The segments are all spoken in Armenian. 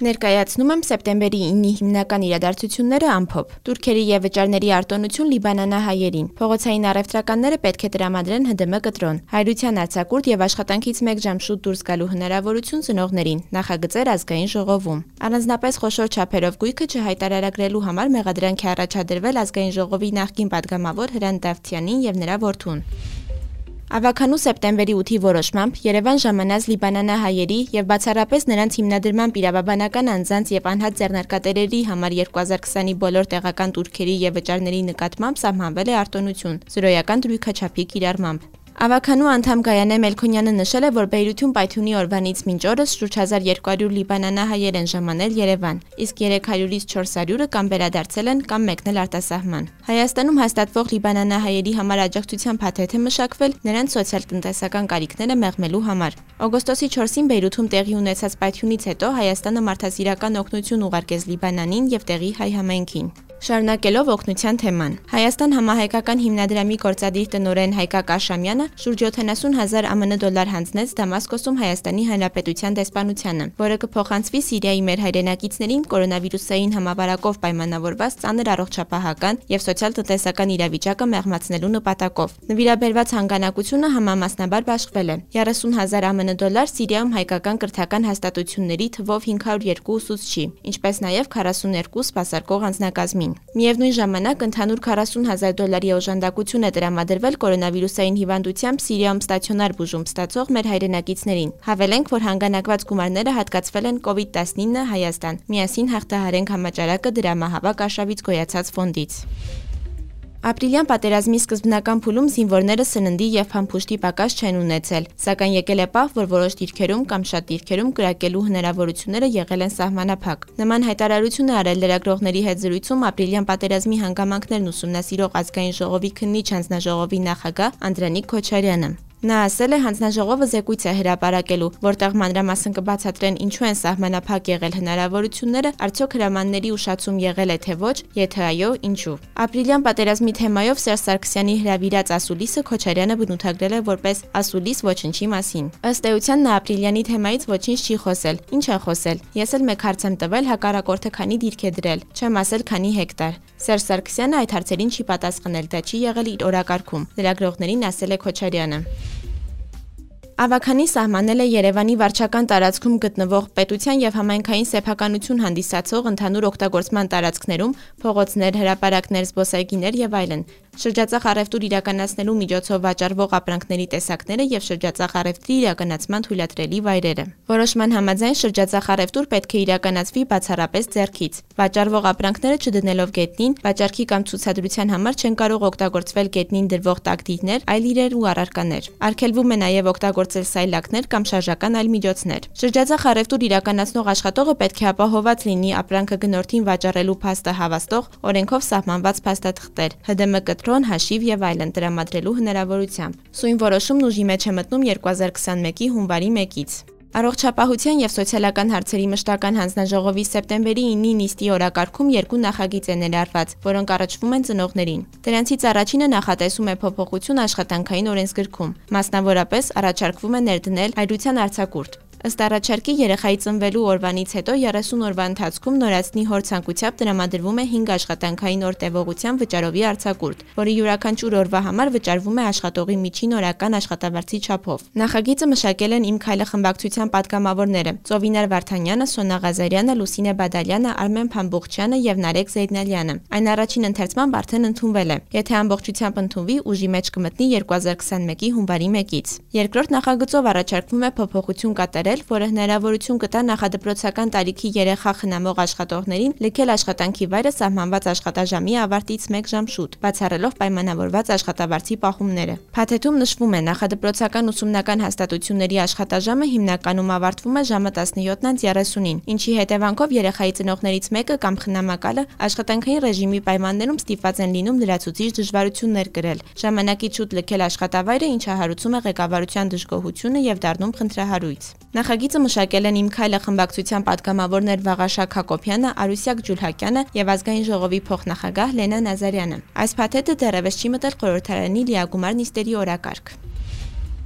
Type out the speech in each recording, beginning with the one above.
Ներկայացնում եմ սեպտեմբերի 9-ի հիմնական իրադարձությունները ամփոփ։ Թուրքերի եւ վճարների արտոնություն Լիբանանահայերին։ Փողոցային առևտրականները պետք է տրամադրեն ՀԴՄ կտրոն։ Հայրության արձակուրդ եւ աշխատանքից 1 ժամ շուտ դուրս գալու հնարավորություն ծնողներին։ Նախագծեր ազգային ժողովում։ Առանձնապես խոշոր չափերով գույքը չհայտարարագրելու համար մեղադրանք է առաջադրվել ազգային ժողովի նախկին падգամավոր Հրանտ Դավթյանին եւ նրա որդուն։ Ավականու սեպտեմբերի 8-ի որոշմամբ Երևան ժամանած Լիբանանահայերի եւ բացառապես նրանց հիմնադրման իրավաբանական անձանց եւ անհատ ձեռնարկատերերի համար 2020-ի բոլոր տեղական турքերի եւ վճարների նկատմամբ սահմանվել է արտոնություն՝ զրոյական դրույքաչափի կիրառմամբ։ Ավականու անդամ Գայանե Մելքոնյանը նշել է, որ Բեյրութում պայթյունի օրվանից մինչ օրս շուրջ 1200 լիբանանահայեր են ժամանել Երևան, իսկ 300-ից 400-ը կամ վերադարձել են կամ մեկնել արտասահման։ Հայաստանում հաստատվող լիբանանահայերի համար աջակցության փաթեթ է մշակվել նրանց սոցիալ-տնտեսական կարիքները մեղմելու համար։ Օգոստոսի 4-ին Բեյրութում տեղի ունեցած պայթյունից հետո Հայաստանը մարդասիրական օգնություն ուղարկեց Լիբանանին եւ տեղի հայ համայնքին։ Շարունակելով օգնության թեման, Հայաստան համահայկական հիմնադրամի գործադիր տնօրեն Հայկակ Աշամյանը շուրջ 70 հազար ԱՄՆ դոլար հանձնեց Դամասկոսում Հայաստանի Հանրապետության դեսպանությանը, որը կփոխանցվի Սիրիայի մեր հայրենակիցներին կորոնավիրուսային համավարակով պայմանավորված ծանր առողջապահական եւ սոցիալ-տնտեսական իրավիճակը մեղմացնելու նպատակով։ Նվիրաբերված հանգանակությունը համամասնաբար բաշխվել է 30 հազար ԱՄՆ դոլար Սիրիայում հայկական կրթական հաստատությունների թվով 502 ուսուցչի, ինչպես նաեւ 42 սպասարկող անձնակազմին Թուրքիային։ Միևնույն ժամանակ ընդհանուր 40 հազար դոլարի օժանդակություն է տրամադրվել կորոնավիրուսային հիվանդությամբ Սիրիայում ստացիոնար բուժում ստացող մեր հայրենակիցներին։ Հավելենք, որ հանգանակված գումարները հատկացվել են COVID-19 Հայաստան։ Միասին հաղթահարենք համաճարակը դրամահավաք արշավից գոյացած ֆոնդից։ Ապրիլյան պատերազմի սկզբնական փուլում զինվորները սննդի եւ փամփուշտի պակաս չեն ունեցել, սակայն եկել է պահ, որ որոշ դիրքերում կամ շատ դիրքերում կրակելու հնարավորությունները եղել են սահմանափակ։ Նման հայտարարություն է արել լրագրողների հետ զրույցում ապրիլյան պատերազմի հանգամանքներն ուսումնասիրող ազգային ժողովի քննիչ հանձնաժողովի նախագահ Անդրանիկ Քոչարյանը։ Նա ասել է հանձնաժողովը զեկույց է հրապարակելու, որտեղ մանրամասն կբացատրեն ինչու են սահմանափակ եղել հնարավորությունները, արդյոք հրամանների ուշացում եղել է թե ոչ, եթե այո, ինչու։ Ապրիլյան պատերազմի թեմայով Սերժ Սարգսյանի հրավիրած ասուլիսը Քոչարյանը բնութագրել է որպես ասուլիս ոչնչի մասին։ Ըստ էության նա ապրիլյանի թեմայից ոչինչ չի խոսել։ Ինչ է խոսել։ Ես էլ մեկ հարց եմ տվել հակառակորդը քանի դիրք է դրել։ Չեմ ասել քանի հեկտար։ Սերժ Սարգսյանը այդ հարցերին չի պատասխանել, դա չի եղել իր օրակարգում։ Լրագրողներին ասել է Քոչարյանը։ Ավականի սահմանել է Երևանի վարչական տարածքում գտնվող պետության եւ համայնքային սեփականություն հանդիսացող ընդհանուր օգտագործման տարածքներում փողոցներ, հրապարակներ, զբոսայգիներ եւ այլն, շրջածախ առևտուր իրականացնելու միջոցով վաճառվող ապրանքների տեսակները եւ շրջածախ առևտրի իրականացման թույլատրելի վայրերը։ Որոշման համաձայն շրջածախ առևտուր պետք է իրականացվի բացառապես ձեռքից։ Վաճառվող ապրանքները չդնելով գետնին, վաճառքի կամ ցուցադրության համար չեն կարող օգտագործվել գետնին դրվող տակտիկներ, այլ իրեր ու առարկաներ։ Արգելվում է նաեւ օգտագործել սայլակներ կամ շարժական այլ միջոցներ։ Շրջածախ առևտուր իրականացնող աշխատողը պետք է ապահոված լինի ապրանքը գնորդին վաճառելու փաստը հավաստող օրենքով սահմանված փաստաթղթեր, ՀԴՄ կտրոն, հաշիվ եւ այլն տրամադրելու հնարավորությամբ։ Սույն որոշումն ուժի մեջ է մտնում 2021-ի հունվարի 1-ից։ Առողջապահության եւ սոցիալական հարցերի մշտական հանձնաժողովի սեպտեմբերի 9-ի նիստի օրակարգում երկու նախագիծ է ներառված, որոնք առաջվում են ծնողներին։ Դրանցից առաջինը նախատեսում է փոփոխություն աշխատանքային օրենսգրքում։ Մասնավորապես առաջարկվում է ներդնել հայրության արձակուրդ։ Ըստ առաջարկի երեխայի ծնվելու օրվանից հետո 30 օրվա ընթացքում նորացնի հոր ցանկությամբ տրամադրվում է 5 աշխատանքային օր տևողության վճարովի արձակուրդ, որը յուրաքանչյուր օրվա համար վճարվում է աշխատողի միջին օրական աշխատավարձի չափով։ Նախագիծը մշակել են Իմ քայլը խմբակցության падգամավորները՝ Ծովինար Վարդանյանը, Սոնա Ղազարյանը, Լուսինե Բադալյանը, Արմեն Փամբողջյանը եւ Նարեկ Զեյդնալյանը։ Այն առաջին ընթերցման արդեն ընդունվել է։ Եթե ամբողջությամբ ընդունվի, ուժի մեջ կմտնի 2021-ի հունվարի 1-ից։ Երկրորդ նախագծով առաջարկվում է փոփոխություն կատարել կատարել, որը հնարավորություն կտա նախադպրոցական տարիքի երեխա խնամող աշխատողներին լքել աշխատանքի վայրը սահմանված աշխատաժամի ավարտից 1 ժամ շուտ, բացառելով պայմանավորված աշխատավարձի պահումները։ Փաթեթում նշվում է նախադպրոցական ուսումնական հաստատությունների աշխատաժամը հիմնականում ավարտվում է ժամը 17:30-ին, ինչի հետևանքով երեխայի ծնողներից մեկը կամ խնամակալը աշխատանքային ռեժիմի պայմաններում ստիպված են լինում լրացուցիչ դժվարություններ կրել։ Ժամանակից շուտ լքել աշխատավայրը, ինչը հարուցում է ղեկավարության դժգոհությունը եւ դառնում խնդրահարույց։ Նախագիծը մշակել են Իմ քայլը խմբակցության падգամավորներ Վաղաշակ Հակոբյանը, Արուսյակ Ջուլհակյանը եւ ազգային ժողովի փոխնախագահ Լենա Նազարյանը։ Այս փաթեթը դեռևս չի մտել խորհրդարանի լիագումար նիստերի օրակարգ։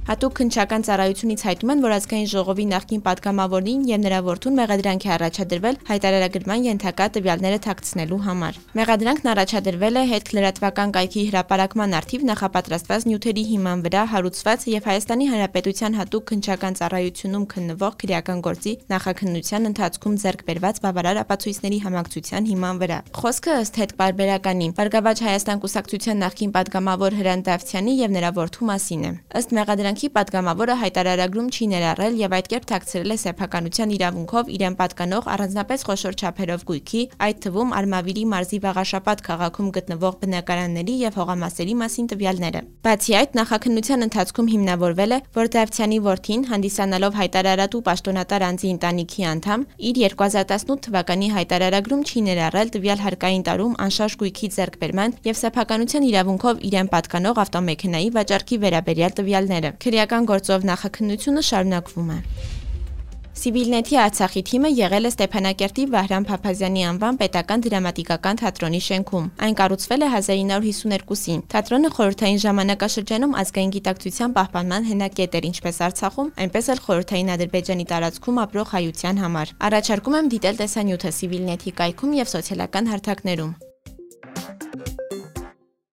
Հատուկ քնչական ծառայությունից հայտում են, որ ազգային ժողովի նախկին падգամավորին եւ նրա որդուն մեղադրանք է առաջադրվել հայտարարագրման ենթակա տվյալները թաքցնելու համար։ Մեղադրանքն առաջադրվել է հետ լրատվական կայքի հրապարակման արդիվ նախապատրաստված նյութերի հիման վրա հարուցված եւ Հայաստանի Հանրապետության հատուկ քնչական ծառայությունում քննվող քրեական գործի նախաքննության ընթացքում ձեռք բերված բավարար ապացույցների համակցության հիման վրա։ Խոսքը ըստ հետ բարբերականի Բարգավաճ Հայաստան կուսակցության նախկին падգամավոր Հրանտ Դավթյանի եւ նրա որդու մասին է։ Ըստ մեղադրանք հարգանքի падգամավորը հայտարարագրում չի ներառել եւ այդ կերպ թաքցրել է սեփականության իրավունքով իրեն պատկանող առանձնապես խոշոր չափերով գույքի, այդ թվում Արմավիրի մարզի Վաղաշապատ քաղաքում գտնվող բնակարանների եւ հողամասերի մասին տվյալները։ Բացի այդ, նախաքննության ընթացքում հիմնավորվել է, որ Դավթյանի որդին հանդիսանալով հայտարարատու պաշտոնատար անձի ընտանիքի անդամ իր 2018 թվականի հայտարարագրում չի ներառել տվյալ հարկային տարում անշարժ գույքի ձեռքբերման եւ սեփականության իրավունքով իրեն պատկանող ավտոմեքենայի վաճառքի վերաբերյալ տվյալները։ Քրեական գործով նախաքննությունը շարունակվում է։ Սիվիլնեթի Արցախի թիմը եղել է Ստեփանակերտի Վահրամ Փափազյանի անվան պետական դրամատիկական թատրոնի շենքում։ Այն կառուցվել է 1952-ին։ Թատրոնը խորհրդային ժամանակաշրջանում ազգային գիտակցության պահպանման հենակետ էր ինչպես Արցախում, այնպես էլ խորհրդային Ադրբեջանի տարածքում ապրող հայության համար։ Առաջարկում եմ դիտել տեսանյութը Սիվիլնեթի կայքում եւ սոցիալական հարթակներում։